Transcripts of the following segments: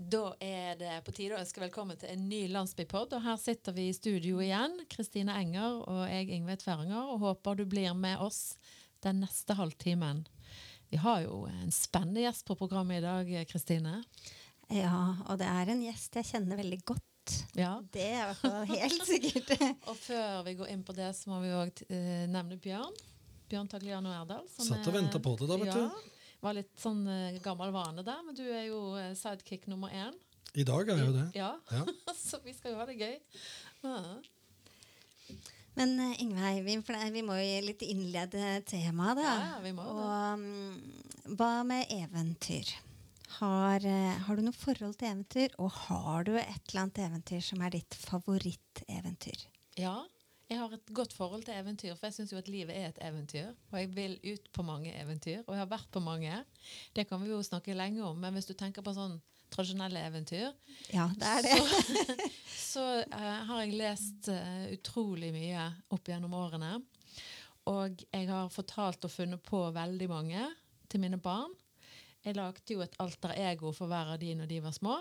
Da er det på tide å ønske velkommen til en ny landsbypod. Og her sitter vi i studio igjen, Kristine Enger og jeg, Ingve Tverringer, og håper du blir med oss den neste halvtimen. Vi har jo en spennende gjest på programmet i dag, Kristine. Ja, og det er en gjest jeg kjenner veldig godt. Ja. Det er i hvert fall helt sikkert. Og før vi går inn på det, så må vi òg eh, nevne Bjørn. Bjørn Tagliano Erdal. som Satt og venta på det da, vet ja, du. Var litt sånn eh, gammel vane der, men du er jo eh, sidekick nummer én. I dag er jo det. Ja, Ja. så vi skal jo ha det gøy. Ja. Men Ingveig, vi, vi må jo litt innlede temaet, da. Ja, vi må jo og mm, hva med eventyr? Har, eh, har du noe forhold til eventyr? Og har du et eller annet eventyr som er ditt favoritteventyr? Ja, jeg har et godt forhold til eventyr, for jeg syns jo at livet er et eventyr. Og jeg vil ut på mange eventyr, og jeg har vært på mange. Det kan vi jo snakke lenge om, men hvis du tenker på sånn tradisjonelle eventyr, Ja, det er det. så eh, har jeg lest uh, utrolig mye opp gjennom årene. Og jeg har fortalt og funnet på veldig mange til mine barn. Jeg lagde jo et alter ego for hver av de når de var små.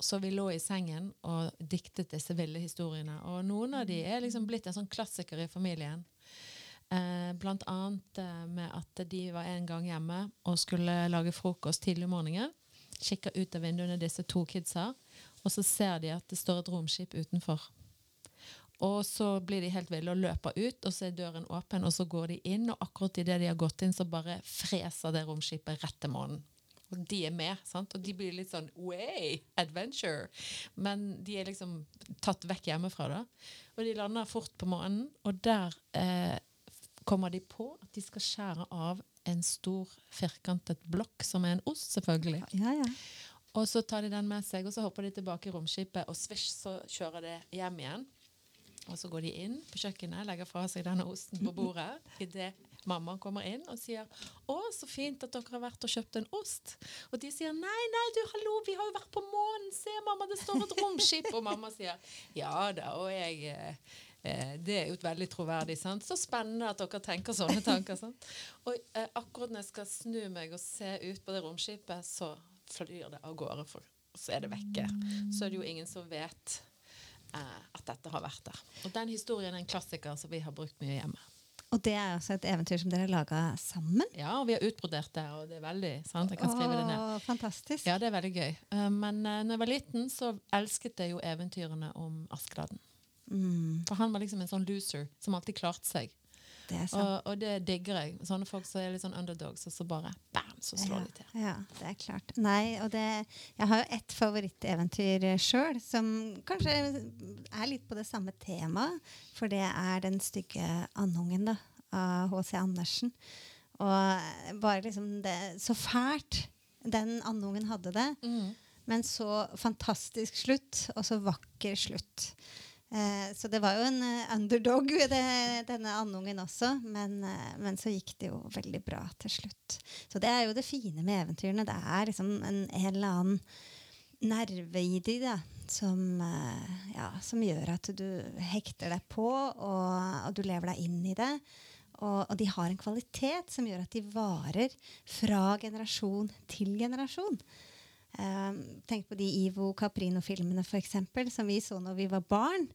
Så vi lå i sengen og diktet disse ville historiene. Og noen av de er liksom blitt en sånn klassiker i familien. Eh, blant annet eh, med at de var en gang hjemme og skulle lage frokost tidlig om morgenen. Kikker ut av vinduene disse to kidsa, og så ser de at det står et romskip utenfor. Og så blir de helt ville og løper ut, og så er døren åpen, og så går de inn, og akkurat idet de har gått inn, så bare freser det romskipet rett til månen. Og de er med, sant? og de blir litt sånn way, adventure. Men de er liksom tatt vekk hjemmefra, da. Og de lander fort på månen, og der eh, kommer de på at de skal skjære av en stor, firkantet blokk, som er en ost, selvfølgelig. Ja, ja. Og så tar de den med seg, og så hopper de tilbake i romskipet, og svisj, så kjører det hjem igjen. Og så går de inn på kjøkkenet, legger fra seg denne osten på bordet idet mamma kommer inn og sier 'Å, så fint at dere har vært og kjøpt en ost'. Og de sier 'Nei, nei, du, hallo, vi har jo vært på månen. Se, mamma, det står et romskip.' Og mamma sier 'Ja da, og jeg eh, eh, Det er jo veldig troverdig. sant? Så spennende at dere tenker sånne tanker. sant? Og eh, akkurat når jeg skal snu meg og se ut på det romskipet, så flyr det av gårde, for så er det vekke. Så er det jo ingen som vet eh, at dette har vært der. Og den historien er en klassiker som vi har brukt mye hjemme. Og det er altså et eventyr som dere har laga sammen? Ja, og vi har utbrodert det, og det er veldig sant? Jeg kan skrive det ned. Åh, fantastisk. Ja, det er veldig gøy. Eh, Men uh, når jeg var liten, så elsket jeg jo eventyrene om Askeladden. Mm, For han var liksom en sånn loser som alltid klarte seg. Det. Og, og det digger jeg. Sånne folk som er litt sånn underdogs, og så bare bam, så slår de til. Ja, det er klart. Nei, og det, jeg har jo ett favoritteventyr sjøl, som kanskje er litt på det samme temaet. For det er 'Den stygge andungen' da, av H.C. Andersen. Og bare liksom det Så fælt den andungen hadde det. Mm. Men så fantastisk slutt, og så vakker slutt. Eh, så det var jo en eh, underdog, det, denne andungen også. Men, eh, men så gikk det jo veldig bra til slutt. Så det er jo det fine med eventyrene. Det er liksom en, en eller annen nerve i de da, som, eh, ja, som gjør at du hekter deg på, og, og du lever deg inn i det. Og, og de har en kvalitet som gjør at de varer fra generasjon til generasjon. Eh, tenk på de Ivo Caprino-filmene for eksempel, som vi så når vi var barn.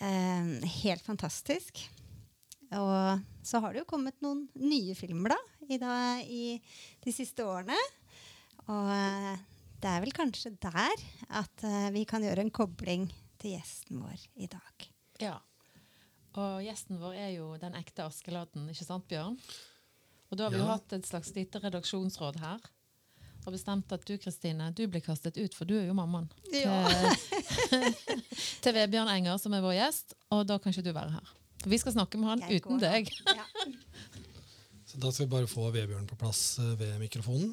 Eh, helt fantastisk. Og så har det jo kommet noen nye filmer da, i, da, i de siste årene. Og eh, det er vel kanskje der at uh, vi kan gjøre en kobling til gjesten vår i dag. Ja. Og gjesten vår er jo den ekte Askeladden, ikke sant, Bjørn? Og da har vi jo Ja. hatt et slags lite redaksjonsråd her. Og bestemt at du, Kristine, du blir kastet ut, for du er jo mammaen Ja. til, til Vebjørn Enger, som er vår gjest. Og da kan ikke du være her. For vi skal snakke med han Jeg uten går. deg. Ja. Så da skal vi bare få Vebjørn på plass eh, ved mikrofonen.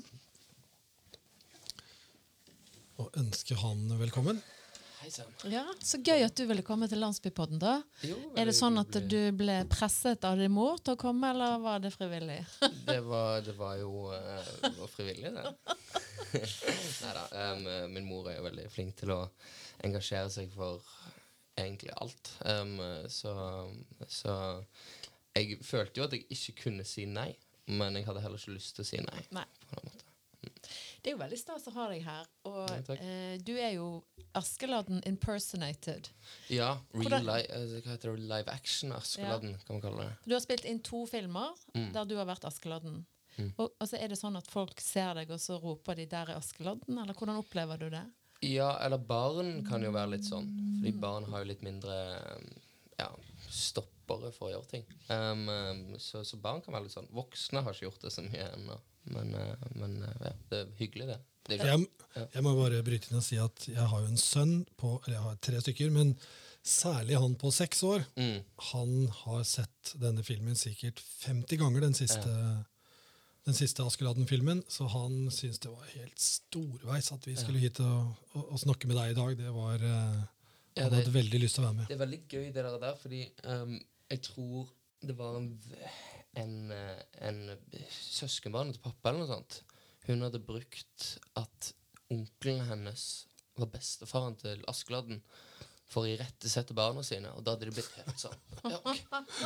Og ønske han velkommen. Ja, Så gøy at du ville komme til Landsbypodden, da. Jo, Er det sånn at du ble presset av din mor til å komme, eller var det frivillig? Det var, det var jo uh, var frivillig, det. Nei da. min mor er jo veldig flink til å engasjere seg for egentlig alt. Um, så, så jeg følte jo at jeg ikke kunne si nei, men jeg hadde heller ikke lyst til å si nei. Nei. Det er jo veldig stas å ha deg her. Og Ja, eh, du er jo Askeladden impersonated. Ja, real Hvordan- li eh, hva heter det? live action Askeladden, kan man kalle det. Du har spilt inn to filmer Mm. der du har vært Askeladden. Mm. Og, og så er det sånn at folk ser deg, og så roper de 'der er Askeladden'? Eller hvordan opplever du det? Ja, eller barn kan jo være litt sånn. Fordi barn har jo litt mindre ja, stoppere for å gjøre ting. Um, um, så, så barn kan være litt sånn. Voksne har ikke gjort det så mye ennå. Men, uh, men uh, ja, det er hyggelig, det. det er Jeg, jeg må bare bryte inn og si at jeg har jo en sønn på Eller jeg har tre stykker, men særlig han på seks år. mm, Han har sett denne filmen sikkert 50 ganger, den siste, den siste Askeladden-filmen. Så han syntes det var helt storveis at vi skulle hit og, og, og snakke med deg i dag. Det var eh, Ja, det- hadde veldig lyst til å være med. Det er veldig gøy, det der, fordi um, jeg tror det var en, en, eh, en søskenbarn til pappa eller noe sånt. Hun hadde brukt at onkelen hennes var bestefaren til Askeladden for å irettesette barna sine, og da hadde det blitt helt sånn ja, ok.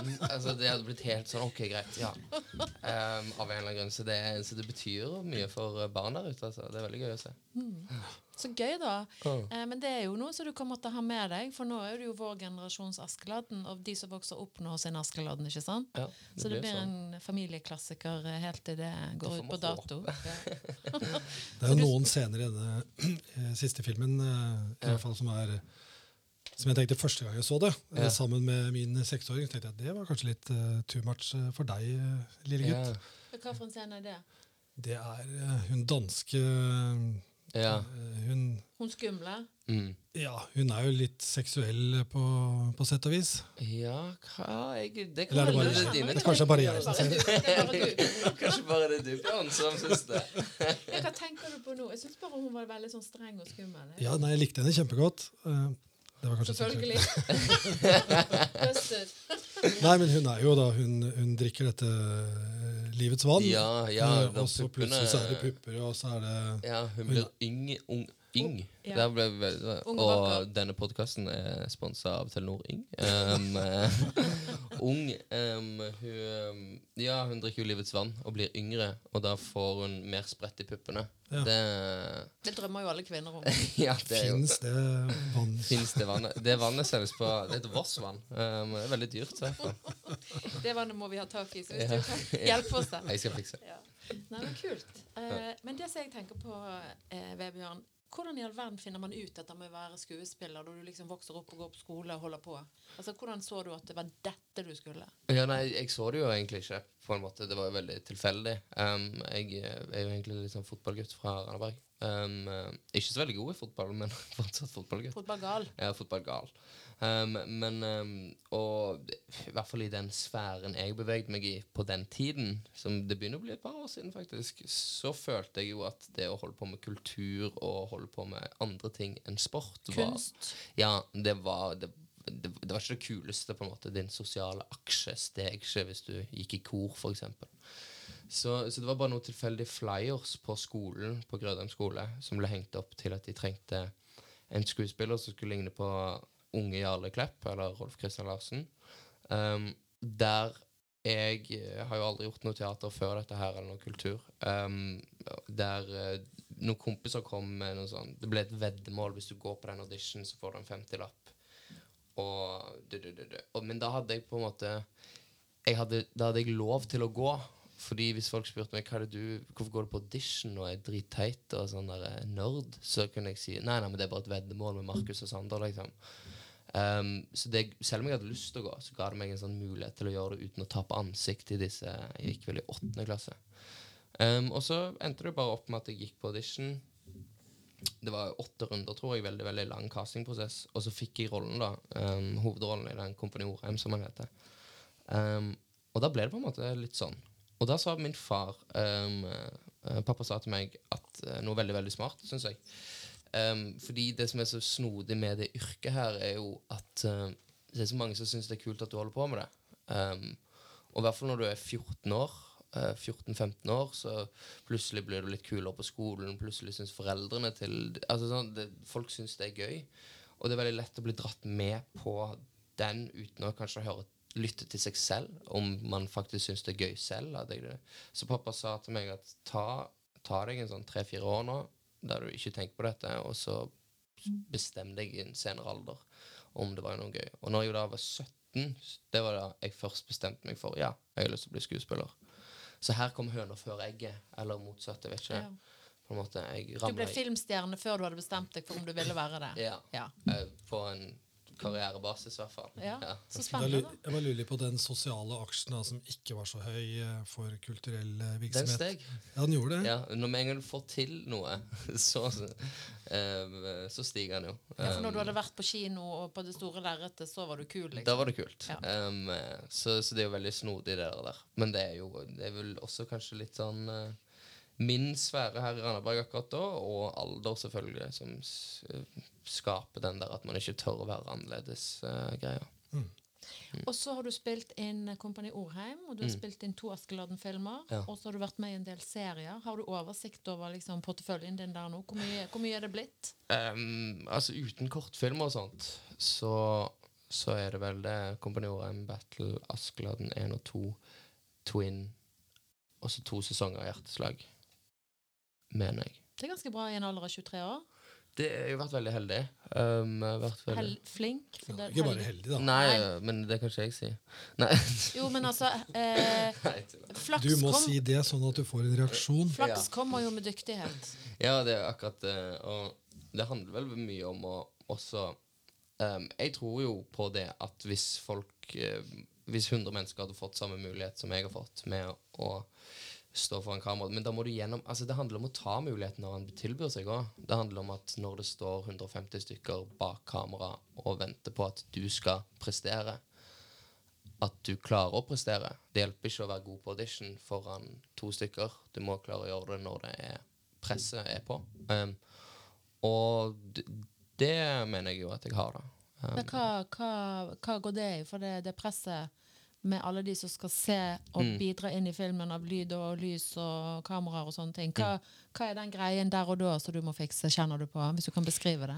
Mm, Altså, Det hadde blitt helt sånn OK, greit. Ja. Um, av en eller annen grunn. Så det, så det betyr mye for barn der ute. Altså. Det er veldig gøy å se. Så gøy, da. Oh. Eh, men det er jo noe som du kommer til å ha med deg, for nå er det jo vår generasjons Askeladden, og de som vokser opp nå sin Askeladden, ikke sant? Ja, Så det blir sånn. en familieklassiker eh, helt til det går ut på dato. Det er jo noen scener i denne eh, siste filmen eh, i hvert fall som er som jeg tenkte første gang jeg så det, eh, Ja. sammen med min seksåring, tenkte jeg at det var kanskje litt uh, too much eh, for deg, lille lille Ja. gutt. Hva for en scene er det? Det er uh, hun danske Ja. hun, Hun skumle? Mm. ja, hun er jo litt seksuell på, på sett og vis. Ja, hva jeg, Det er det kan bare- være dine det er kanskje bare jeg som sier det. Det. Kanskje bare det du, Bjørn, som syns det. Ja, Hva tenker du på nå? Jeg syns bare hun var veldig sånn streng og skummel. Ja, nei, jeg likte henne kjempegodt. Eh, det var kanskje Selvfølgelig. Nei, men hun er jo da Hun, hun drikker dette eh, livets vann. Ja, ja, Eh, og så plutselig så er det pupper, og så er det Ja, hun blir yng. Ung, yng. Ja. Ble og og denne podkasten er sponsa av Telenor Yng. Um, ung um, hun, Ja, hun drikker jo livets vann og blir yngre, og da får hun mer sprett i puppene. Ja. Det, Det drømmer jo alle kvinner om. ja, det er jo Fins det vann Fins det vannet? Det vannet selges på Det heter Vossvann. Um, det er veldig dyrt. Så Det vannet må vi ha tak i, så hvis Ja. du kan hjelpe oss der. jeg skal fikse. Ja. Nei, men kult. Uh, men det som jeg tenker på, eh, Vebjørn Hvordan i all verden finner man ut dette med å være skuespiller når du liksom vokser opp og går på skole og holder på? Altså, Hvordan så du at det var dette du skulle? Ja, nei, jeg så det jo egentlig ikke, på en måte. Det var jo veldig tilfeldig. Um, jeg er jo egentlig litt sånn fotballgutt fra Randaberg. Um, uh, ikke så veldig god i fotball, men fortsatt fotballgutt. Fotballgal. Ja, fotballgal. Um, men um, Og i hvert fall i den sfæren jeg beveget meg i på den tiden, som det begynner å bli et par år siden, faktisk, så følte jeg jo at det å holde på med kultur og holde på med andre ting enn sport var Kunst. Ja, det var det, det, det var ikke det kuleste, på en måte. Din sosiale aksje steg ikke hvis du gikk i kor, f.eks. Så, så det var bare noen tilfeldige flyers på skolen, på Grødheim skole, som ble hengt opp til at de trengte en skuespiller som skulle ligne på unge Jarle Klepp, eller Rolf Christian Larsen. Um, der jeg eh, har jo aldri gjort noe teater før dette her, eller noe kultur. Um, der uh, noen kompiser kom med noe sånn Det ble et veddemål. Hvis du går på den audition, så får du en 50-lapp. Og, du, du, du, og Men da hadde jeg på en måte hadde, Da hadde jeg lov til å gå. Fordi hvis folk spurte meg hva er det du, hvorfor går du på audition og er dritteit og sånn der eh, nerd, så kunne jeg si nei, nei, men det er bare et veddemål med Markus og Sander. liksom. Um, så det, selv om jeg hadde lyst til å gå, så ga det meg en sånn mulighet til å gjøre det uten å tape ansikt i disse Jeg gikk vel i åttende klasse. Um, og så endte det bare opp med at jeg gikk på audition. Det var åtte runder, tror jeg. Veldig veldig lang castingprosess. Og så fikk jeg rollen, da. Um, hovedrollen i den Kompani Orheim, som han heter. Um, og da ble det på en måte litt sånn. Og da sa min far eh, Pappa sa til meg at eh, noe veldig, veldig smart, syns jeg. Um, fordi det som er så snodig med det yrket her, er jo at uh, det er så mange som syns det er kult at du holder på med det. Um, og i hvert fall når du er 14 år, Uh, 14-15 år, så plutselig blir du litt kulere på skolen. Plutselig syns foreldrene til altså sånn, det, Folk syns det er gøy. Og det er veldig lett å bli dratt med på den uten å kanskje høre lytte til seg selv, om man faktisk syns det er gøy selv. Så pappa sa til meg at ta, ta deg en sånn tre-fire år nå der du ikke tenker på dette, og så bestemte jeg i en senere alder om det var noe gøy. Og når jeg da var 17, det var da jeg først bestemte meg for ja, jeg har lyst til å bli skuespiller. Så her kom høna før egget, eller motsatt. jeg vet ikke. Ja. På en måte, jeg Du ble filmstjerne før du hadde bestemt deg for om du ville være det. Ja, Ja. eh, på en karrierebasis i hvert fall. Ja. Ja. Så spennende. Da, jeg bare lurer på den sosiale aksjen da, som ikke var så høy eh, for kulturell virksomhet. Den steg. Ja, den gjorde det. Ja, når vi en gang får til noe, så, eh, så stiger den jo. Ja, for når du Um, hadde vært på kino og på det store lerretet, så var du kul, liksom. Da var det kult. Ja. Um, eh, så, så det er jo veldig snodig, det der. Men det er jo det er vel også kanskje litt sånn eh, min sfære her i Randaberg akkurat da, og alder selvfølgelig, som skaper den der at man ikke tør å være annerledes-greia. Og så har du spilt inn Kompani Orheim, og du har spilt inn to Askeladden-filmer. Mm. Ja. Og så har du vært med i en del serier. Har du oversikt over liksom, porteføljen din der nå? Hvor mye, hvor mye er det blitt? Um, altså uten kortfilmer og sånt, så, så er det vel det Kompani Orheim, Battle, Askeladden 1 og 2, Twin, og så to sesonger av Hjerteslag, mener jeg. Det er ganske bra i en alder av 23 år. Det har vært veldig heldig. Um, vært veldig... Hel flink. det- Ikke bare heldig, da. Nei, Nei. men det kan ikke jeg si. Nei. Jo, men altså eh, Flaks kom Du må kom, si det, sånn at du får en reaksjon. flaks Ja. kommer jo med dyktighet. Ja, det er akkurat det. Og det handler vel mye om å også um, Jeg tror jo på det at hvis folk eh, Hvis 100 mennesker hadde fått samme mulighet som jeg har fått med å stå foran kamera Men da må du gjennom Altså det handler om å ta muligheten når han tilbyr seg òg. Det handler om at når det står 150 stykker bak kamera og venter på at du skal prestere, at du klarer å prestere. Det hjelper ikke å være god på audition foran to stykker. Du må klare å gjøre det når det er presset er på. Um, og det mener jeg jo at jeg har, da. Um, Men hva, hva, hva går det i? For det, det presset med alle de som skal se og Mm. bidra inn i filmen av lyd og lys og kameraer og sånne ting. Hva, hva er den greien der og da som du må fikse, kjenner du på? Hvis du kan beskrive det?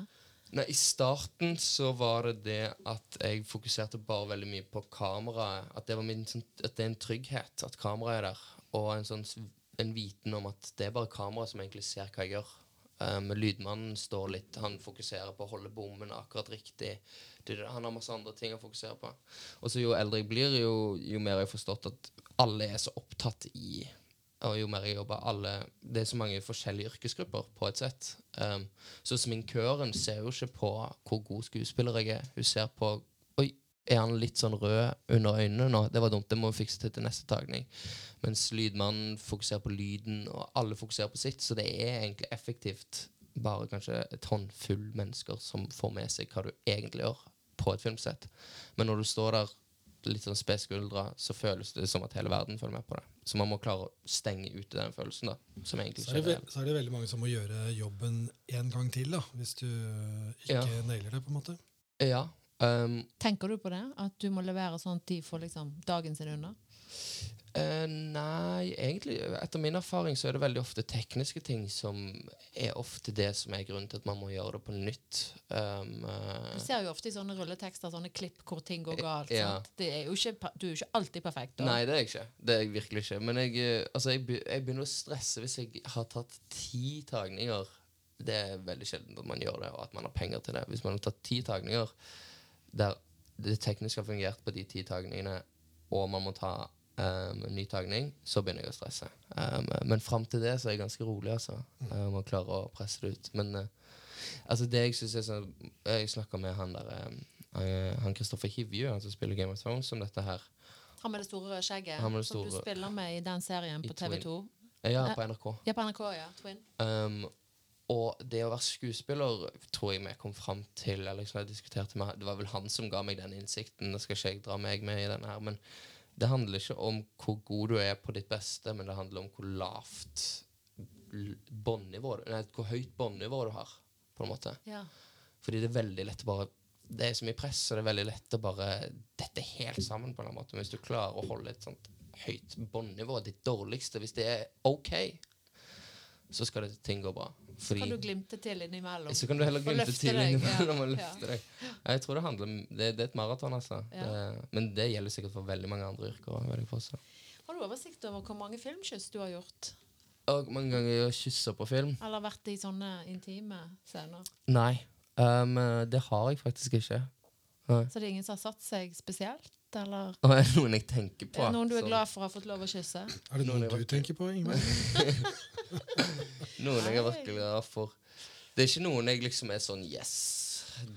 Nei, I starten så var det det at jeg fokuserte bare veldig mye på kameraet. At det, var min, sånn, at det er en trygghet at kameraet er der. Og en, sånn, en viten om at det er bare kameraet som egentlig ser hva jeg gjør. Um, lydmannen står litt Han fokuserer på å holde bommen akkurat riktig. Det, han har masse andre ting å fokusere på. Og så jo eldre jeg blir, jo, jo mer har jeg forstått at alle er så opptatt i og jo mer jeg jobber alle, Det er så mange forskjellige yrkesgrupper på et sett. Um, så sminkøren ser jo ikke på hvor god skuespiller jeg er. Hun ser på Oi, er han litt sånn rød under øynene nå? Det var dumt, det må vi fikse til til neste tagning. Mens lydmannen fokuserer på lyden, og alle fokuserer på sitt. Så det er egentlig effektivt bare kanskje et håndfull mennesker som får med seg hva du egentlig gjør på et filmsett. Men når du står der litt sånn speskuldra, så føles det som at hele verden følger med på det. Så man må klare å stenge ute den følelsen, da. Som egentlig Så er, ikke det, så er det veldig mange som må gjøre jobben en gang til, da, hvis du ikke Ja. nailer det. på en måte. Ja. Um, Tenker du på det? At du må levere sånn at de får liksom dagen sin unna? Eh, nei, egentlig etter min erfaring så er det veldig ofte tekniske ting som er ofte det som er grunnen til at man må gjøre det på nytt. Um, uh, Du ser jo ofte i sånne rulletekster sånne klipp hvor ting går galt. Ja. Er jo ikke, du er jo ikke alltid perfekt. Da. nei, det er jeg ikke. Det er jeg virkelig ikke. Men jeg, eh, altså, jeg, jeg begynner å stresse hvis jeg har tatt ti tagninger. Det er veldig sjelden at man gjør det, og at man har penger til det. Hvis man har tatt ti tagninger der det tekniske har fungert på de ti tagningene, og man må ta um, en ny tagning, så begynner jeg å stresse. Um, men fram til det så er jeg ganske rolig, altså. Um, og klarer å presse det ut. Men uh, altså det jeg synes er sånn Jeg snakka med han der um, uh, Han Kristoffer Hivju, han som spiller Game of Thrones, om dette her. Han med det store skjegget som du spiller med i den serien på TV2. Eh, Ja, Eh, på NRK. Ja, på NRK, ja. Twin. Um, og det å være skuespiller tror jeg vi kom fram til eller liksom jeg diskuterte med, Det var vel han som ga meg den innsikten. Det skal ikke jeg dra meg med i denne her, men det handler ikke om hvor god du er på ditt beste, men det handler om hvor lavt båndnivå Nei, hvor høyt båndnivå du har, på en måte. Ja. Fordi det er veldig lett å bare Det er så mye press, og det er veldig lett å bare dette helt sammen på en måte. Men hvis du klarer å holde et sånt høyt båndnivå, ditt dårligste, hvis det er OK, så skal det, ting gå bra. Så kan du glimte til innimellom. så kan du heller glimte til innimellom og løfte deg. Jeg tror det handler om Det, det er et maraton, altså. Ja. Det, men det gjelder sikkert for veldig mange andre yrker. Har du oversikt over hvor mange filmkyss du har gjort? Og mange ganger jeg har kyssa på film. Eller vært i sånne intime scener? Nei. Um, det har jeg faktisk ikke. Nei. Så det er ingen som har satt seg spesielt? Eller Og er det noen jeg tenker på? noen du er glad for å ha fått lov å kysse? Er det Noen noe du tenker på, Ingvar? Noen jeg er virkelig glad for. Det er ikke noen jeg liksom er sånn Yes,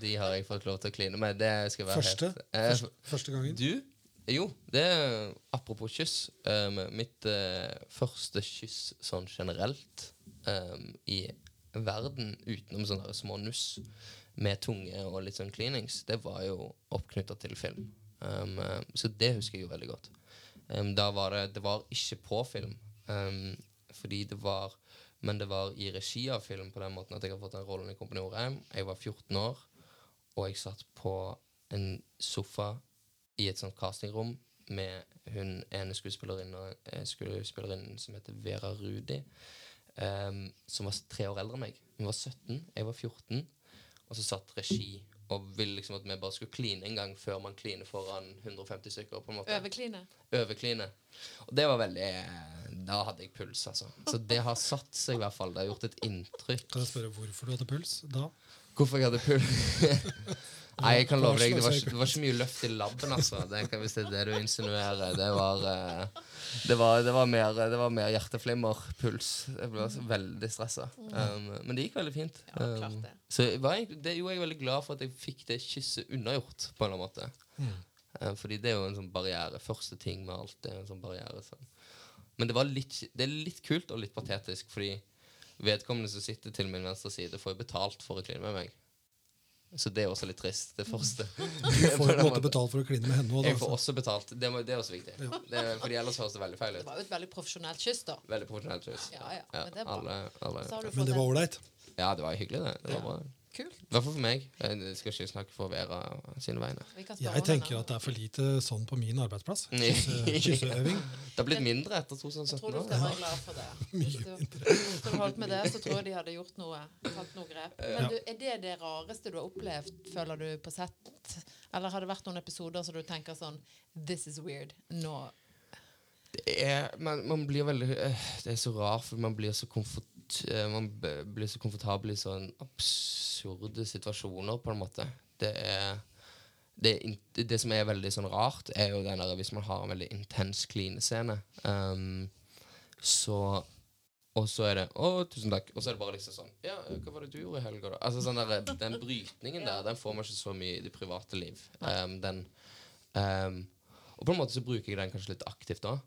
de har jeg fått lov til å kline med. Det skal være Første? helt eh, Første, første gangen? Du? Jo, det er apropos kyss. Um, mitt uh, første kyss sånn generelt um, i verden utenom sånne små nuss med tunge og litt sånn cleanings, det var jo oppknytta til film. Um, eh, så det husker jeg jo veldig godt. Um, da var det Det var ikke på film, um, fordi det var Men det var i regi av film på den måten at jeg har fått den rollen i Kompani Orheim. Jeg var 14 år, og jeg satt på en sofa i et sånt castingrom med hun ene skuespillerinnen, eh, skuespillerinnen som heter Vera Rudi, um, som var tre år eldre enn meg. Hun var 17, jeg var 14, og så satt regi og ville liksom at vi bare skulle kline en gang før man kliner foran 150 stykker. på en måte. Overkline? Overkline. Og det var veldig Da hadde jeg puls, altså. Så det har satt seg i hvert fall. Det har gjort et inntrykk. Kan jeg spørre hvorfor du hadde puls da? Hvorfor jeg hadde puls? Nei, jeg kan love deg, det var, ikke- det var ikke mye løft i labben, altså. Det kan, hvis det er det du insinuerer. Det var, eh, det var, det var, mer, det var mer hjerteflimmer, puls. Jeg ble altså veldig stressa. Um, men det gikk veldig fint. Um, så jeg var, det gjorde jeg veldig glad for at jeg fikk det kysset unnagjort, på en eller annen måte. Eh, fordi det er jo en sånn barriere. Første ting med alt det er en sånn barriere. Så. Men det, var litt, det er litt kult og litt patetisk, fordi vedkommende som sitter til min venstre side, får jo betalt for å kline med meg. Så det er også litt trist, det første. Du får på en måte betalt for å kline med henne også, Jeg får også betalt. Det, må, det er også viktig. Det, er- fordi ellers høres det veldig feil ut. Det var jo et veldig profesjonelt kyss, da. Veldig profesjonelt kyss. Ja, ja, men det er bra. alle, alle. Men det var ålreit. Ja, det var hyggelig, det. det var Ja. bra. Kult. I hvert fall for meg. Jeg skal ikke snakke for Vera sine vegne. Jeg tenker at det er for lite sånn på min arbeidsplass. Kysseøving. Det har blitt mindre etter 2017. Jeg tror 2017 du skal være glad for det. Hvis du, hvis du holdt med det, så tror jeg de hadde gjort noe. Tatt noe grep. Men du, er det det rareste du har opplevd, føler du, på sett? Eller har det vært noen episoder så du tenker sånn This is weird. Nå Det er, man, man blir veldig eh, Det er så rart, for man blir så komfort, eh, Man blir så komfortabel i sånne absurde situasjoner, på en måte. Det er det, det som er veldig sånn rart, er jo den der hvis man har en veldig intens klinescene. Um, så Og så er det 'Å, tusen takk.' Og så er det bare liksom sånn 'Ja, hva var det du gjorde i helga, da?' Altså sånn der, Den brytningen der, den får man ikke så mye i det private liv. Um, den um, Og på en måte så bruker jeg den kanskje litt aktivt da.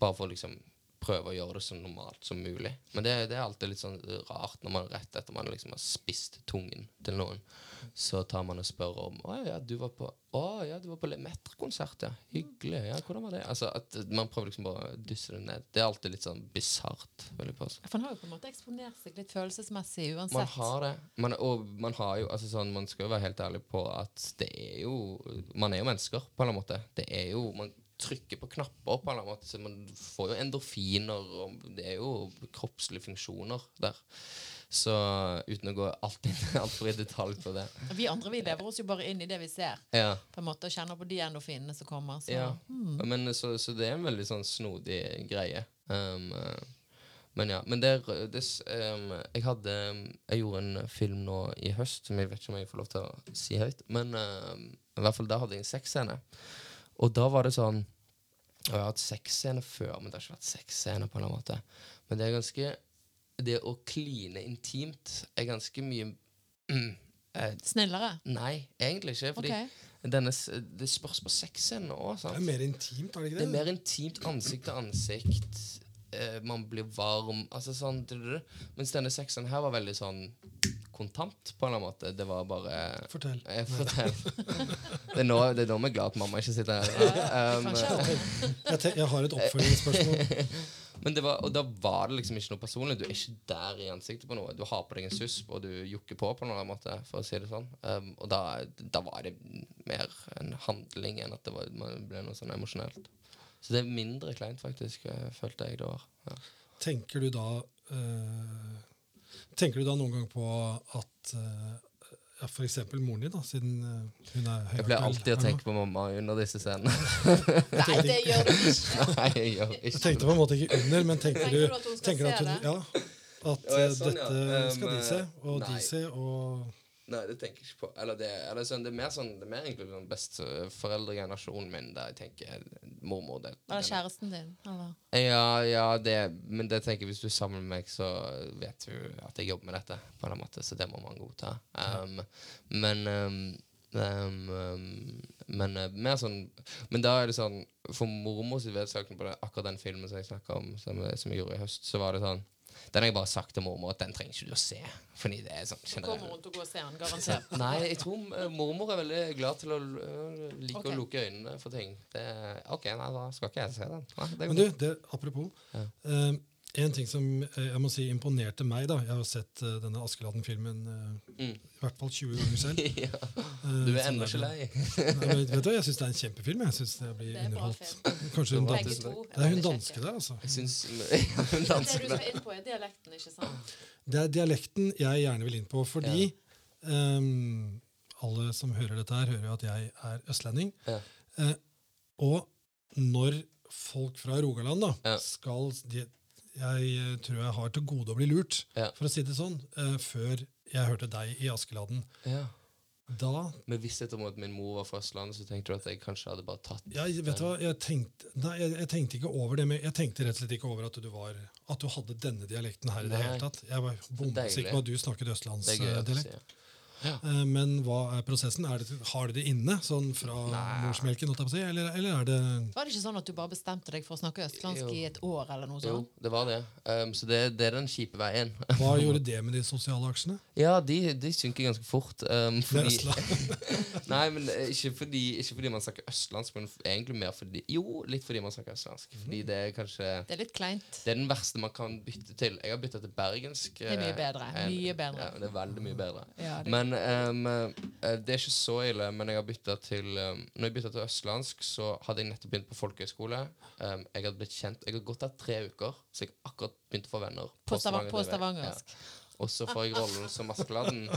Bare for liksom prøve å gjøre det så normalt som mulig. Men det, det er alltid litt sånn rart når man rett etter man liksom har spist tungen til noen, så tar man og spør om 'Å ja, du var på Å ja, du var på Lemaitre-konsert, ja. Hyggelig. Ja, hvordan var det?' Altså at Man prøver liksom bare å dysse det ned. Det er alltid litt sånn bisart. vil jeg påstå. For man har jo på en måte eksponert seg litt følelsesmessig uansett. Man har det. Man, og man har jo altså sånn, Man skal jo være helt ærlig på at det er jo Man er jo mennesker, på en eller annen måte. Det er jo Man trykker på knapper på en eller annen måte, så man får jo endorfiner, og det er jo kroppslige funksjoner der. Så uten å gå altfor alt i detalj på det. Vi andre vi lever oss jo bare inn i det vi ser, Ja, på en måte, og kjenner på de endorfinene som kommer. Så. ja. Men, så, så det er en veldig sånn snodig greie. Um, eh, men ja. Men det, det um, Jeg hadde Jeg gjorde en film nå i høst som jeg vet ikke om jeg får lov til å si høyt. Men um, i hvert fall da hadde jeg en sexscene. Og da var det sånn Og jeg har hatt sexscene før, men det har ikke vært sexscene på en eller annen måte. Men det er ganske Det å kline intimt er ganske mye eh, Snillere. Nei, egentlig ikke. Fordi okay. denne, det spørs på sexscenen òg. Det er mer intimt, er det ikke Det Det er mer intimt ansikt til ansikt. Eh, man blir varm. Altså sånn Mens denne sexen her var veldig sånn kontant, på en eller annen måte. Det var bare Fortell. Eh, fortell. Det er nå, det er nå vi er glad at mamma ikke sitter her. Um, Jeg, te jeg har et oppfølgingsspørsmål. men det var, og da var det liksom ikke noe personlig. Du er ikke der i ansiktet på noe. Du har på deg en susp, og du jukker på på noen måte, for å si det sånn. Um, og da, da var det mer en handling enn at det var, man ble noe sånn emosjonelt. Så det er mindre kleint, faktisk, eh, følte jeg det var. Ja. Tenker du da eh, Tenker du da noen gang på at eh, ja, for eksempel moren din, da, siden eh, hun er Jeg pleier alltid å tenke på mamma under disse scenene. Nei, det gjør du ikke. Nei, jeg gjør Jeg ikke tenkte på en måte ikke under, men tenker Tenker du, du at hun skal tenker du at se det? ja, at ja, eh, sånn, ja. dette skal Um, de se, og nei. de se, og Nei, det tenker jeg ikke på. Eller det, eller sånn, det er mer sånn Det er mer egentlig sånn besteforeldregenerasjonen min der jeg tenker mormor det, Eller kjæresten din? Eller? Ja, ja, det Men det tenker jeg hvis du er sammen med meg, så vet du at jeg jobber med dette, på en måte, så det må man godta. Um, men um, um, um, Men uh, mer sånn Men da er det sånn For mormors vedtakende på det, akkurat den filmen som jeg snakka om, som, som jeg gjorde i høst, så var det sånn Den har jeg bare sagt til mormor at den trenger ikke du å se. Fordi det er sånn Så kommer til å gå og se den, garantert. Nei, jeg tror eh, mormor er veldig glad til å uh, like okay. å lukke øynene for ting. Det, OK, nei, da skal ikke jeg se den. Nei, det Men du, det, apropos. Ja. eh, en ting som eh, jeg må si imponerte meg, da Jeg har sett uh, denne Askeladden-filmen uh, Mm. i hvert fall 20 ganger selv. ja. Du er ennå ikke lei. Vet du, Jeg syns det er en kjempefilm. Jeg synes det blir Det er bra underholdt. film. Kanskje hun Det var dan Begge tusen to. Det er hun danske der, altså. Jeg syns hun Det du skal inn på, er dialekten, ikke sant? Det er dialekten jeg gjerne vil inn på, fordi ehm, alle som hører dette her, hører jo at jeg er østlending. Ja. Uh, og når folk fra Rogaland da, Ja. skal de, Jeg eh, tror jeg har til gode å bli lurt, Ja. for å si det sånn, uh, før jeg hørte deg i Askeladden. ja. Da Med visshet om at min mor var fra Østlandet, så tenkte du at jeg kanskje hadde bare tatt ja, vet du hva, jeg tenkte, nei, jeg, jeg tenkte ikke over det, men jeg tenkte rett og slett ikke over at du, var, at du hadde denne dialekten her i det hele tatt. Jeg var bombesikker på at du snakket østlandsdialekt. Sier. Eh, Men hva er prosessen? Er det, har du det inne, sånn fra Nei. morsmelken, jeg på å eller, eller er det Var det ikke sånn at du bare bestemte deg for å snakke østlandsk Jo. i et år, eller noe Jo, det var det. Um, så det, det er den kjipe veien. Hva gjorde det med de sosiale aksjene? Ja, de, de synker ganske fort. Um, fordi, nei, men eh, ikke fordi, ikke fordi man snakker østlandsk, men egentlig mer fordi Jo, litt fordi man snakker østlandsk. Fordi det er kanskje Det er litt kleint. Det er den verste man kan bytte til. Jeg har bytta til bergensk. Det er mye eh, bedre. en- Mye bedre. Ja, det er veldig mye bedre. Ja, det- Men eh, det er ikke så ille. Men jeg har bytta til um, Når jeg bytta til østlandsk, så hadde jeg nettopp begynt på folkehøyskole. Um, jeg hadde blitt kjent Jeg har gått der tre uker, så jeg akkurat begynte å få venner. På, Stavanger, på stavangersk. Ja. Og så får jeg rollen som Askeladden.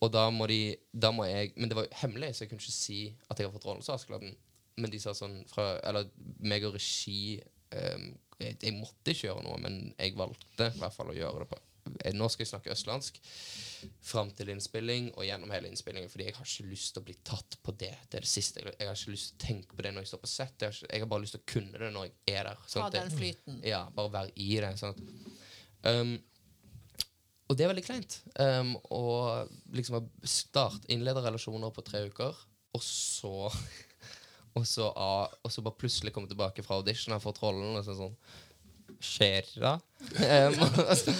Og da må de Da må jeg Men det var jo hemmelig, så jeg kunne ikke si at jeg har fått rollen som Askeladden. Men de sa sånn fra Eller meg og regi um, jeg, jeg måtte ikke gjøre noe, men jeg valgte i hvert fall å gjøre det på Nå skal jeg snakke østlandsk fram til innspilling og gjennom hele innspillingen, fordi jeg har ikke lyst til å bli tatt på det. Det er det siste. Jeg, har ikke lyst til å tenke på det når jeg står på sett. Jeg har, ikke, jeg har bare lyst til å kunne det når jeg er der. sånn Ha den flyten. ja, bare være i det. Sånn um, og det er veldig kleint. Um, og liksom starte innlederrelasjoner på tre uker, og så Og så, og så bare plutselig komme tilbake fra audition og fått rollen, og sånn, sånn Skjer da? Um, og så,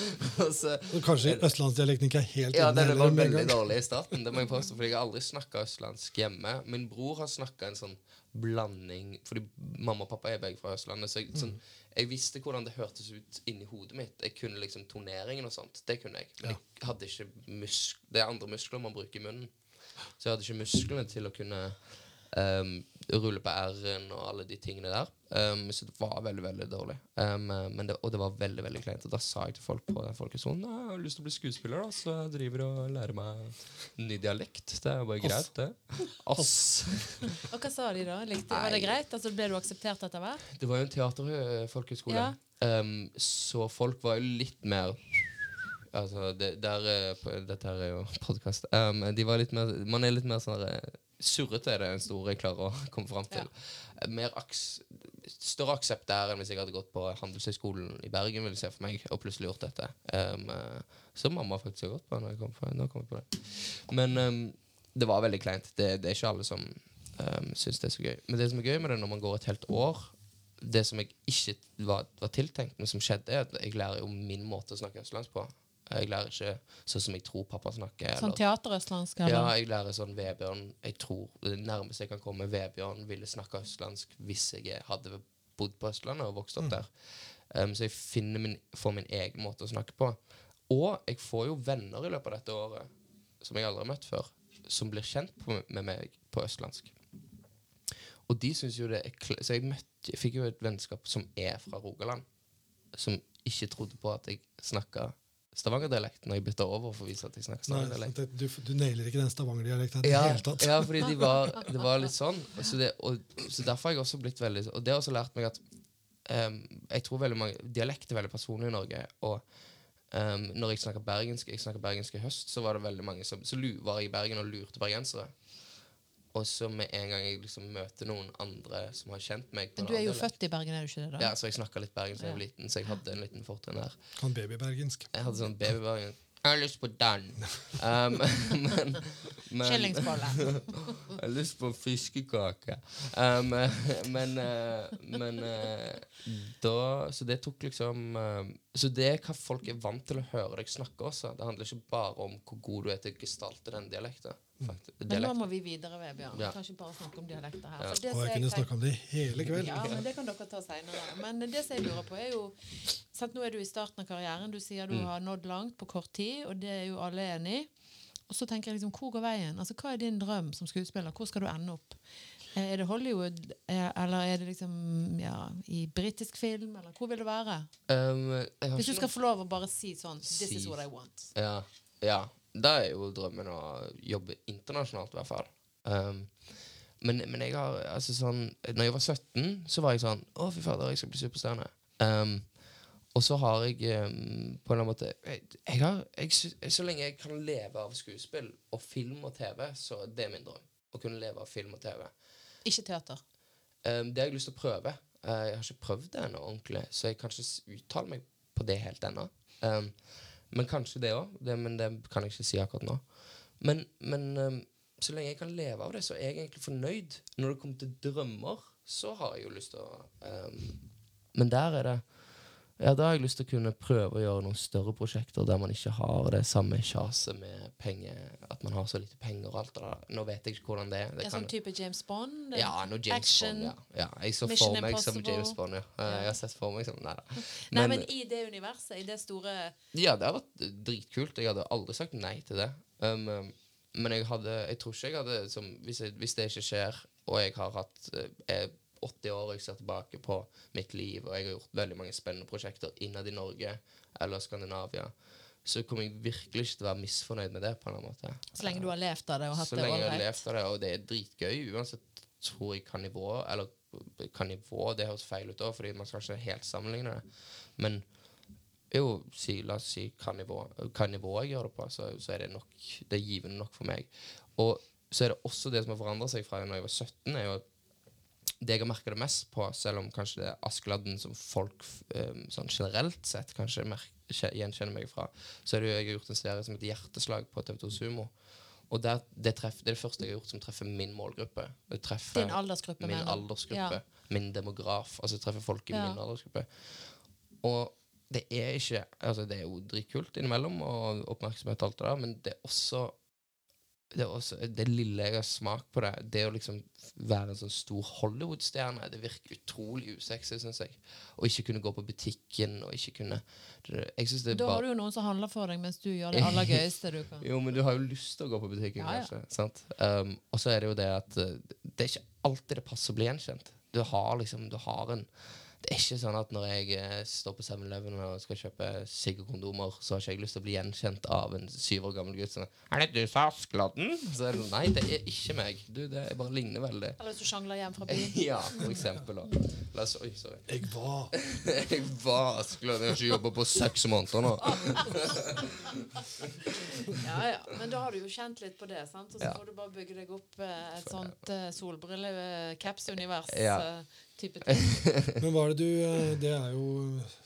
og så, Og Kanskje østlandsdialekten ikke er helt ja, den var veldig dårlig i starten. Det må jeg påstå, fordi jeg har aldri snakka østlandsk hjemme. Min bror har snakka en sånn blanding Fordi mamma og pappa er begge fra Østlandet. Så jeg, sånn, jeg visste hvordan det hørtes ut inni hodet mitt. Jeg kunne liksom toneringen og sånt. Det kunne jeg. Men jeg hadde ikke musk Det er andre muskler man bruker i munnen. Så jeg hadde ikke musklene til å kunne um, rulle på R-en og alle de tingene der. Um, så det var veldig, veldig dårlig. Um, men det, og det var veldig veldig kleint. Og da sa jeg til folk på den folkehøyskolen jeg har lyst til å bli skuespiller, da, så jeg driver og lærer meg ny dialekt. Det er jo bare greit, det. Ass. Og hva sa de da? Likte, var det greit? Altså, ble du akseptert etter hvert? Det var jo en teaterfolkehøyskole. Ja. Um, så folk var jo litt mer Altså, det, der, eh, dette her er jo podkast. Um, de var litt mer Man er litt mer sånn eh, Surrete er det en stor jeg klarer å komme fram til. Ja. Mer aks, større aksept der enn hvis jeg hadde gått på Handelshøyskolen i Bergen, vil jeg se for meg, og plutselig gjort dette. Um, eh, som mamma faktisk har gått på. Når jeg kom på, nå kom jeg på det. Men um, det var veldig kleint. Det, det er ikke alle som um, syns det er så gøy. Men det som er gøy med det når man går et helt år Det som jeg ikke var, var tiltenkt, men som skjedde, er at jeg lærer jo min måte å snakke østlandsk på. Jeg lærer ikke sånn som jeg tror pappa snakker. Sånn eller- teaterøstlandsk? ja, jeg lærer sånn Vebjørn Jeg tror det nærmeste jeg kan komme Vebjørn ville snakke østlandsk hvis jeg hadde bodd på Østlandet og vokst opp der. Um, så jeg finner min, får min egen måte å snakke på. Og jeg får jo venner i løpet av dette året som jeg aldri har møtt før, som blir kjent på, med meg på østlandsk. Og de syns jo det er kl Så jeg, møtte, jeg fikk jo et vennskap som er fra Rogaland, som ikke trodde på at jeg snakka Stavanger-dialekt når jeg bytta over for å vise at jeg snakker Stavanger-dialekt. du, du nailer ikke den Stavanger-dialekten i det Ja, hele tatt. ja, fordi de var, det var litt sånn. Så, det, og, så derfor har jeg også blitt veldig Og det har også lært meg at um, Jeg tror veldig mange Dialekt er veldig personlig i Norge. Og Um, når jeg snakker bergensk Jeg snakker bergensk i høst, så var det veldig mange som Så var jeg i Bergen og lurte bergensere. Og så med en gang jeg liksom møter noen andre som har kjent meg Men du er jo født i Bergen, er du ikke det? da? Ja, så jeg snakka litt bergensk da jeg var liten, så jeg hadde en liten fortrinn der. Sånn babybergensk. Jeg hadde sånn babybergensk. Jeg har lyst på den. Um, men, men Skillingsbolle. Jeg har lyst på fiskekake. Um, men eh, men eh, da Så det tok liksom eh, Så det er hva folk er vant til å høre deg snakke også. Det handler ikke bare om hvor god du er til å gestalte den dialekten. faktisk. Men nå må vi videre, Vebjørn. Vi Ja. kan ikke bare snakke om dialekter her. Ja. For det Og jeg kunne snakke snakka om det hele kveld. Ja, men det kan dere ta seinere. Men det som jeg lurer på, er jo sant, Nå er du i starten av karrieren. Du sier du Mm. har nådd langt på kort tid, og det er jo alle enig i. Og så tenker jeg liksom, hvor går veien? Altså, Hva er din drøm som skuespiller? Hvor skal du ende opp? Eh, Er det Hollywood, eh, eller er det liksom ja, i britisk film, eller hvor vil det være? Um, Hvis du skal få lov å bare si sånn This is what I want. Ja, ja. Da er jo drømmen å jobbe internasjonalt, i hvert fall. Um, men, men jeg har altså sånn Når jeg var 17, så var jeg sånn Å, fy fader, jeg skal bli superstjerne. Um, og så har jeg um, på en eller annen måte jeg, jeg har, jeg, Så lenge jeg kan leve av skuespill og film og TV, så det er min drøm. Å kunne leve av film og TV. Ikke teater. Um, det har jeg lyst til å prøve. Uh, jeg har ikke prøvd det ennå ordentlig, så jeg kan ikke uttale meg på det helt ennå. Um, men kanskje det òg, men det kan jeg ikke si akkurat nå. Men, men um, så lenge jeg kan leve av det, så er jeg egentlig fornøyd. Når det kommer til drømmer, så har jeg jo lyst til å Men der er det ja, Da har jeg lyst til å kunne prøve å gjøre noen større prosjekter der man ikke har det samme kjaset med penger, at man har så lite penger og alt det der. Nå vet jeg ikke hvordan det er. Det kan- sånn type James Bond? ja, noe James action, Bond. Ja. ja. Jeg så Mission for meg som James Bond. Ja. Eh, Jeg har sett for meg som Nei da. Nei, Men, i det universet, i det store ja, det har vært dritkult. Jeg hadde aldri sagt nei til det. Um, um, men jeg hadde Jeg tror ikke jeg hadde som, hvis, jeg, hvis det ikke skjer, og jeg har hatt eh, er 80 år jeg ser tilbake på mitt liv, og jeg har gjort veldig mange spennende prosjekter innad i Norge eller Skandinavia, så kommer jeg virkelig ikke til å være misfornøyd med det. på en eller annen måte. Så lenge du har levd av det og hatt Så det lenge jeg har levd av det, og det er dritgøy, uansett tror jeg kan nivå Eller kan nivå, det høres feil ut òg, fordi man skal ikke helt sammenligne det. Men jo, si, la oss si hva nivå, hva nivå jeg gjør det på, så, så er det nok Det er givende nok for meg. Og så er det også det som har forandra seg fra når jeg var 17, er jo at det jeg har merka det mest på, selv om kanskje det er Askeladden som folk um, sånn generelt sett kanskje gjenkjenner meg fra, så er det jo jeg har gjort en serie som heter Hjerteslag på TV2 Sumo. Og der, det, treffer, det er det første jeg har gjort som treffer min målgruppe. Det treffer Din aldersgruppe, min aldersgruppe, min demograf. Altså jeg treffer folk i Ja. min aldersgruppe. Og det er ikke Altså det er jo dritkult innimellom, og oppmerksomhet og alt det der, men det er også det, også, det lille jeg har smak på det, det å liksom være en sånn stor Hollywood-stjerne, det virker utrolig usexy, syns jeg. Å ikke kunne gå på butikken og ikke kunne Da har du jo noen som handler for deg, mens du gjør det aller gøyeste du kan. jo, men du har jo lyst til å gå på butikken, Ja, ja. kanskje. Sant? Um, og så er det jo det at uh, det er ikke alltid det passer å bli gjenkjent. Du har liksom, du har en Det er ikke sånn at når jeg eh, står på 7-Eleven og skal kjøpe sigg og kondomer, så har ikke jeg lyst til å bli gjenkjent av en syv år gammel gutt som Er det du som er Askeladden? Så er det sånn, Nei, det er ikke meg. Du, det er bare ligner veldig. Eller hvis du sjangler hjem fra byen. ja, for eksempel. Og. La oss, oi, sorry. Jeg var Jeg var Askeladden. Jeg har ikke jobba på seks måneder nå. Ja, ja. Men da har du jo kjent litt på det, sant? og så Ja. får du bare bygge deg opp eh, et sånt uh, solbrille-caps-univers. Ja. Eh, type ting. Men hva er det du eh, Det er jo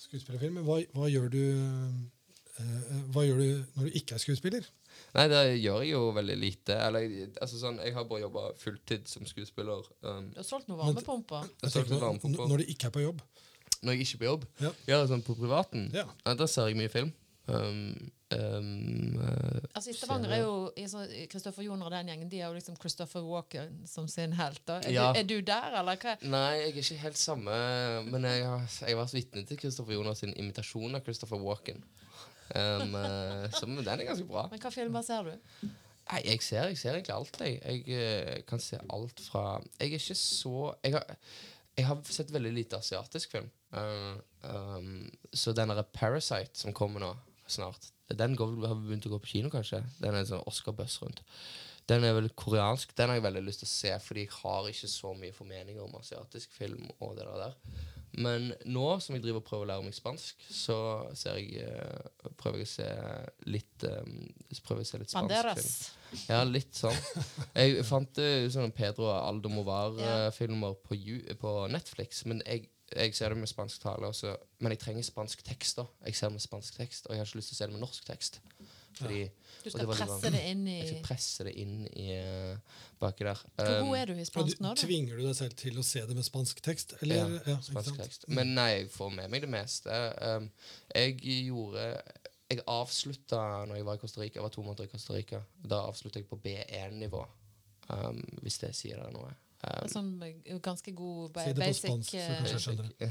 skuespillerfilm. Men hva, hva gjør du eh, Hva gjør du når du ikke er skuespiller? Nei, det gjør jeg jo veldig lite. Eller, altså sånn, jeg har bare jobba fulltid som skuespiller. Um, Du har solgt noen varmepumper. når du ikke er på jobb. Når jeg ikke er på jobb. Ja. Ja, sånn på privaten. Ja. Ja, da ser jeg mye film. Um, um, eh, Altså I Stavanger er jo Kristoffer Joner og den gjengen De er jo liksom Christopher Walken som sin helt. Er, Ja. du, er du der, eller hva? nei, jeg er ikke helt samme Men jeg har, jeg har vært vitne til Christopher Joners sin imitasjon av Christopher Walken. Um, eh, som, den er ganske bra. Men hva filmer ser du? Nei, jeg ser, jeg ser egentlig alt, jeg. Jeg eh, kan se alt fra Jeg er ikke så Jeg har, jeg har sett veldig lite asiatisk film. Uh, um, så den derre Parasite som kommer nå snart. Den går, har begynt å gå på kino, kanskje. Den er en sånn Oscar-buss rundt. Den er vel koreansk. Den har jeg veldig lyst til å se, fordi jeg har ikke så mye formeninger om asiatisk film. og det der. Men nå som jeg driver og prøver å lære meg spansk, så ser jeg, eh, prøver jeg å se litt um, prøver jeg å se litt spansk film. Ja, litt sånn. Jeg fant uh, sånne Pedro Aldomovar-filmer på, på Netflix, men jeg, jeg ser det med spansk tale. Også, men jeg trenger spansk tekst. da Jeg ser det med spansk tekst, og jeg har ikke lyst til å se det med norsk tekst. Fordi Du skal det presse det inn i jeg skal presse det inn i uh, baki der. Hvor Um, god er du i spansk nå, da? tvinger du deg selv til å se det med spansk tekst? Eller? Ja, Ja, ikke spansk sant? tekst. Men nei, jeg får med meg det meste. Um, jeg gjorde Jeg avslutta når jeg var i Costa Rica. Jeg var to måneder i Costa Rica. Da avslutta jeg på B1-nivå. Um, hvis det sier deg noe. Sånn eh, ganske god ba- Si det på basic spansk, så eh, kanskje jeg skjønner det.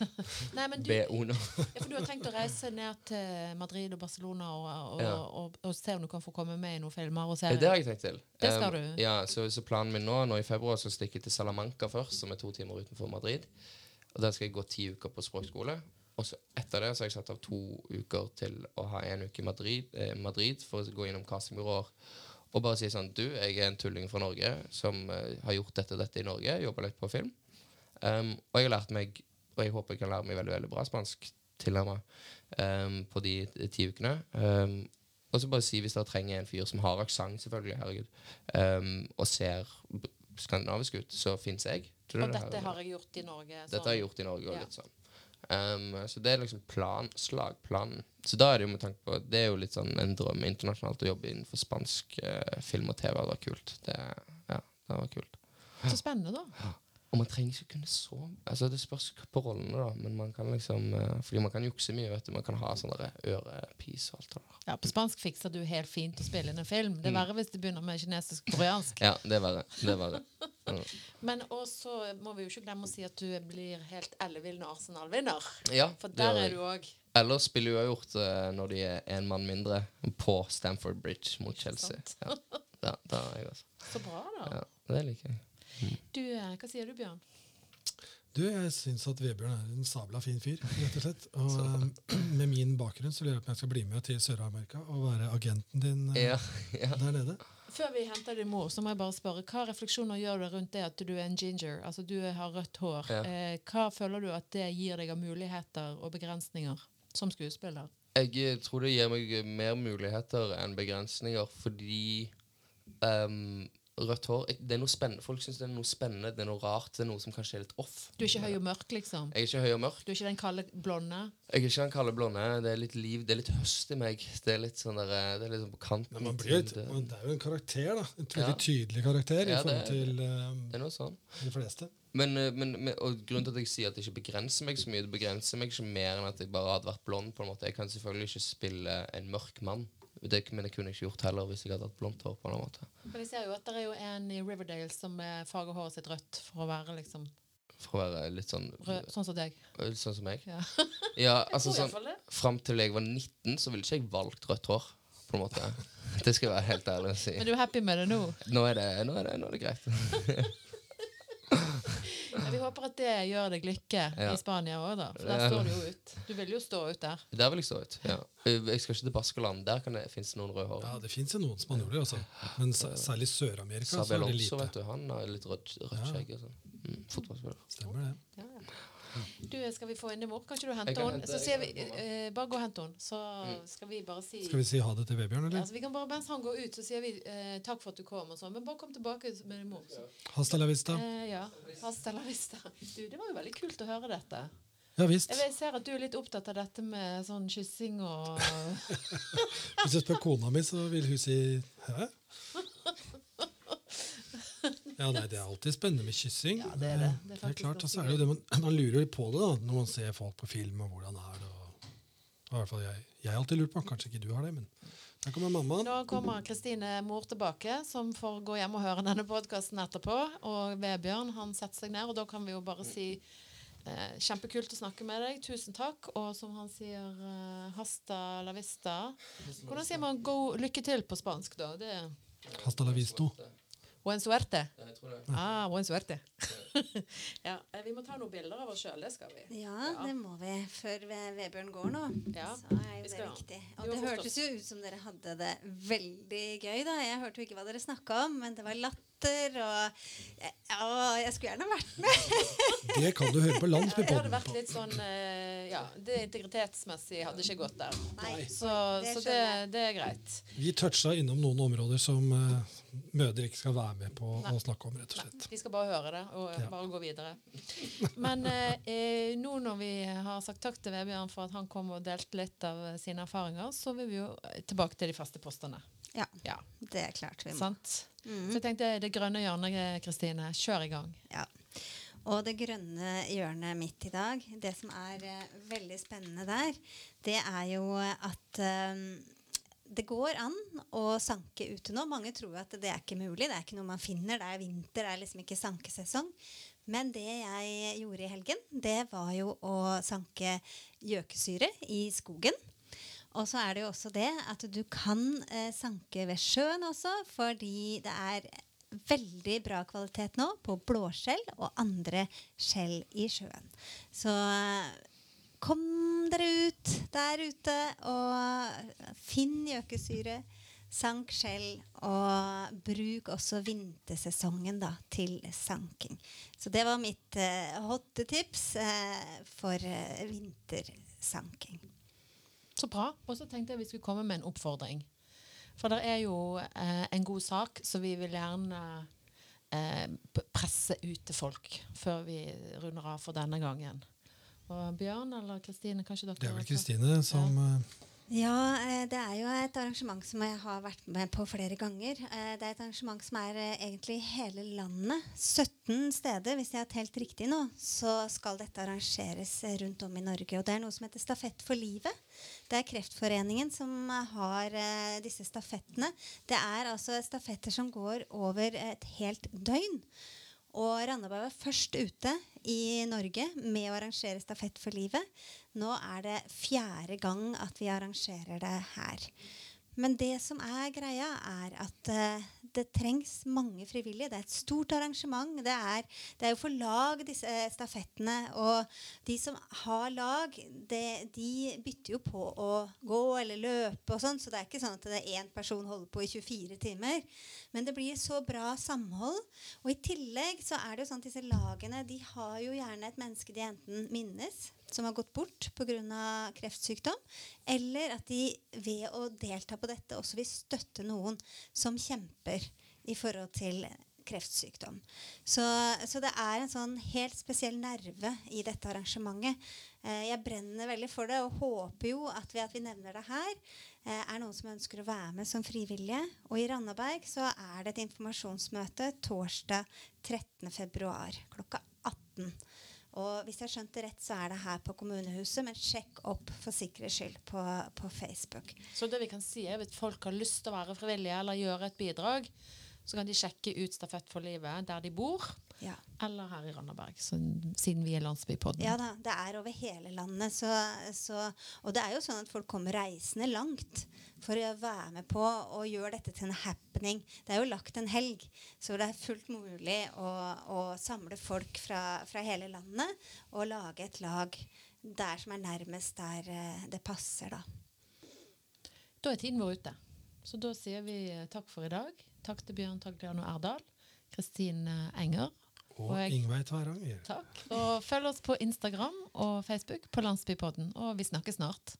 Nei, men du, ja, for du har tenkt å reise ned til Madrid og Barcelona og, og, Ja. og, og, se om du kan få komme med i noen filmer og serier. Det har jeg tenkt til. Det skal Um, du. Ja, så, så planen min nå, nå i februar så stikker jeg til Salamanca først, som er to timer utenfor Madrid. Og Der skal jeg gå ti uker på språkskole. Og så etter det så har jeg satt av to uker til å ha en uke i Madrid, eh, Madrid for å gå innom castingbyråer. Og bare si sånn Du, jeg er en tulling fra Norge som uh, har gjort dette og dette i Norge. Jobba litt på film. Um, og jeg har lært meg, og jeg håper jeg kan lære meg veldig veldig bra spansk tilnærmet um, på de ti ukene. Um, og så bare si hvis dere trenger en fyr som har aksent, selvfølgelig, herregud, og ser skandinavisk ut, så fins jeg. Og dette har jeg gjort i Norge. dette har jeg gjort i Norge og Ja. litt sånn. Um, så det er liksom plan, slagplanen. Så da er det jo med tanke på Det er jo litt sånn en drøm internasjonalt å jobbe innenfor spansk uh, film og TV. Det var kult. Det, ja, det var kult. Så spennende, da. Og man trenger ikke kunne så Altså Det spørs på rollene, da, men man kan liksom eh, Fordi man kan jukse mye. vet du Man kan ha sånne ørepis og alt det der. Ja, På spansk fikser du helt fint å spille inn en film. Det er Mm. verre hvis det begynner med kinesisk-koreansk. Ja, det er verre. Det er verre. Men også må vi jo ikke glemme å si at du blir helt ellevill når Arsenal vinner. Ja, For der er du òg. Eller spiller uavgjort uh, når de er én mann mindre på Stamford Bridge mot Chelsea. Ja, da, da er jeg også. Så bra, da. Ja, det liker jeg. Du, hva sier du, Bjørn? Du, jeg syns at Vebjørn er en sabla fin fyr, rett og slett. Og eh, med min bakgrunn så lurer jeg på om jeg skal bli med til Sør-Amerika og være agenten din eh, Ja, ja. der nede. Før vi henter din mor, så må jeg bare spørre, hva refleksjoner gjør du rundt det at du er en ginger? Altså du har rødt hår. Ja. Eh, hva føler du at det gir deg av muligheter og begrensninger som skuespiller? Jeg tror det gir meg mer muligheter enn begrensninger, fordi ehm, rødt hår det er noe spennende. Folk syns det er noe spennende, det er noe rart, det er noe som kanskje er litt off. Du er ikke høy og mørk, liksom? Jeg er ikke høy og mørk. Du er ikke den kalde blonde? Jeg er ikke den kalde blonde. Det er litt liv, det er litt høst i meg. Det er litt sånn der, eh, det er litt sånn på kanten. Men man blir litt, det. man- det er jo en karakter, da. En veldig Ja. tydelig karakter Ja, det forhold er- til Det eh, er noe sånn. de fleste. Men, eh, men, men, og grunnen til at jeg sier at det ikke begrenser meg så mye, det begrenser meg ikke mer enn at jeg bare hadde vært blond. på en måte. Jeg kan selvfølgelig ikke spille en mørk mann, det, men det kunne jeg ikke gjort heller hvis jeg hadde hatt blondt hår. på en måte. Men jeg ser jo at det er jo en i Riverdale som farger håret sitt rødt for å være liksom For å være litt sånn rød, sånn som deg. litt sånn som meg. Ja. Ja, altså sånn. Fram til jeg var 19, så ville ikke jeg valgt rødt hår. på en måte. Det skal jeg være helt ærlig å si. Men du er happy med det nå? Nå er det, nå er det, nå er det greit. Ja, vi håper at det gjør deg lykke Ja. i Spania òg, da. For der står du jo ut. Du vil jo stå ut der. Der vil jeg stå ut. ja. Jeg skal ikke til Baskeland. Der kan det finnes noen røde hår. Ja, det fins noen spanjoler, altså. Men særlig Sør-Amerika så Sabi er det vet du. Han har litt rødt, rød skjegg. sånn. Mm, fotballspiller. Stemmer det. Ja. Du, skal vi få din mor? Kan ikke du hente henne? Så sier vi eh, Bare gå og hente henne, så Mm. skal vi bare si Skal vi si ha det til Vebjørn, eller? ja, så vi kan bare, Mens han går ut, så sier vi eh, takk for at du kom, og sånn. Men bare kom tilbake med din mor. Så. Hasta la vista. Eh, ja. Hasta la vista. Du, det var jo veldig kult å høre dette. Ja visst. Jeg ser at du er litt opptatt av dette med sånn kyssing og Hvis jeg spør kona mi, så vil hun si hæ? Ja, nei, Det er alltid spennende med kyssing. Ja, det er det. Det er Det er klart, altså, så er det jo det man, man lurer på det da, når man ser folk på film, og hvordan er det og, og i hvert fall jeg, jeg har alltid lurt på, kanskje ikke du har det, men der kommer mamma. Nå kommer Kristine mor tilbake, som får gå hjem og høre denne podkasten etterpå. Og Vebjørn han setter seg ned, og da kan vi jo bare si eh, kjempekult å snakke med deg. Tusen takk. Og som han sier, eh, hasta la vista. Hvordan sier man go, lykke til på spansk, da? Det Hasta la visto. Buen suerte. Ja, jeg tror det. Ah, buen suerte. ja, eh, vi må ta noen bilder av oss sjøl. Det skal vi. Ja, Ja. det må vi før Ve- Vebjørn går nå. Ja, så er det viktig. Og det hørtes jo ut som dere hadde det veldig gøy, da. Jeg hørte jo ikke hva dere snakka om, men det var latter og Ja, jeg skulle gjerne vært med. Det kan du høre på Ja, jeg hadde vært litt sånn eh, Ja, det integritetsmessig hadde ikke gått der. Nei, Så, det så det, det er greit. Vi toucha innom noen områder som eh, mødre ikke skal være med på Nei. å snakke om, rett og slett. Nei, Vi skal bare høre det og Ja. bare gå videre. Men eh, eh, nå når vi har sagt takk til Vebjørn for at han kom og delte litt av sine erfaringer, så vil vi jo tilbake til de faste postene. Ja, Ja, det er klart vi må. sant? Mhm. Så jeg tenkte det grønne hjørnet, Kristine. Kjør i gang. Ja. Og det grønne hjørnet mitt i dag, det som er eh, veldig spennende der, det er jo at eh, det går an å sanke ute nå. Mange tror at det er ikke mulig. Det er ikke noe man finner. Det er vinter, det er liksom ikke sankesesong. Men det jeg gjorde i helgen, det var jo å sanke gjøkesyre i skogen. Og så er det jo også det at du kan eh, sanke ved sjøen også, fordi det er veldig bra kvalitet nå på blåskjell og andre skjell i sjøen. Så kom dere ut der ute og finn gjøkesyre. Sank skjell, og bruk også vintersesongen da, til sanking. Så det var mitt eh, hotte tips eh, for eh, vintersanking. Så bra. Og så tenkte jeg vi skulle komme med en oppfordring. For det er jo eh, en god sak, så vi vil gjerne eh, presse ut til folk før vi runder av for denne gangen. Og Bjørn eller Kristine, kanskje dere Det er vel? Kristine som eh, Ja, eh, det er jo et arrangement som jeg har vært med på flere ganger. Eh, Det er et arrangement som er egentlig i hele landet. 17 steder, hvis jeg har telt riktig nå, så skal dette arrangeres rundt om i Norge. Og det er noe som heter Stafett for livet. Det er Kreftforeningen som har eh, disse stafettene. Det er altså stafetter som går over et helt døgn. Og Randaberg var først ute i Norge med å arrangere Stafett for livet. Nå er det fjerde gang at vi arrangerer det her. Men det som er greia, er at uh, det trengs mange frivillige. Det er et stort arrangement. Det er, det er jo for lag, disse eh, stafettene. Og de som har lag, det, de bytter jo på å gå eller løpe og sånn. Så det er ikke sånn at det er én person holder på i 24 timer. Men det blir så bra samhold. Og i tillegg så er det jo sånn at disse lagene de har jo gjerne et menneske de enten minnes, som har gått bort pga. kreftsykdom, eller at de ved å delta på dette også vil støtte noen som kjemper i forhold til kreftsykdom. Så, så det er en sånn helt spesiell nerve i dette arrangementet. Eh, jeg brenner veldig for det og håper jo at ved at vi nevner det her, eh, er noen som ønsker å være med som frivillige. Og i Randaberg så er det et informasjonsmøte torsdag 13.2 klokka 18. Og hvis jeg skjønte rett, så er det her på kommunehuset, men sjekk opp for sikkerhets skyld på, på Facebook. Så det vi kan si er at folk har lyst til å være frivillige eller gjøre et bidrag, så kan de sjekke ut Stafett for livet der de bor, Ja. eller her i Randaberg, siden vi er Landsbypodden. Ja da, det er over hele landet. Så, så, og det er jo sånn at folk kommer reisende langt for å være med på og gjøre dette til en happening. Det er jo lagt en helg, så det er fullt mulig å, å samle folk fra, fra hele landet og lage et lag der som er nærmest der eh, det passer, da. Da er tiden vår ute. Så da sier vi eh, takk for i dag. Takk til Bjørn Tagliano Erdal, Kristine Enger. Og Og Ingveig Tveranger. Takk. Og følg oss på Instagram og Facebook på Landsbypodden. Og vi snakkes snart.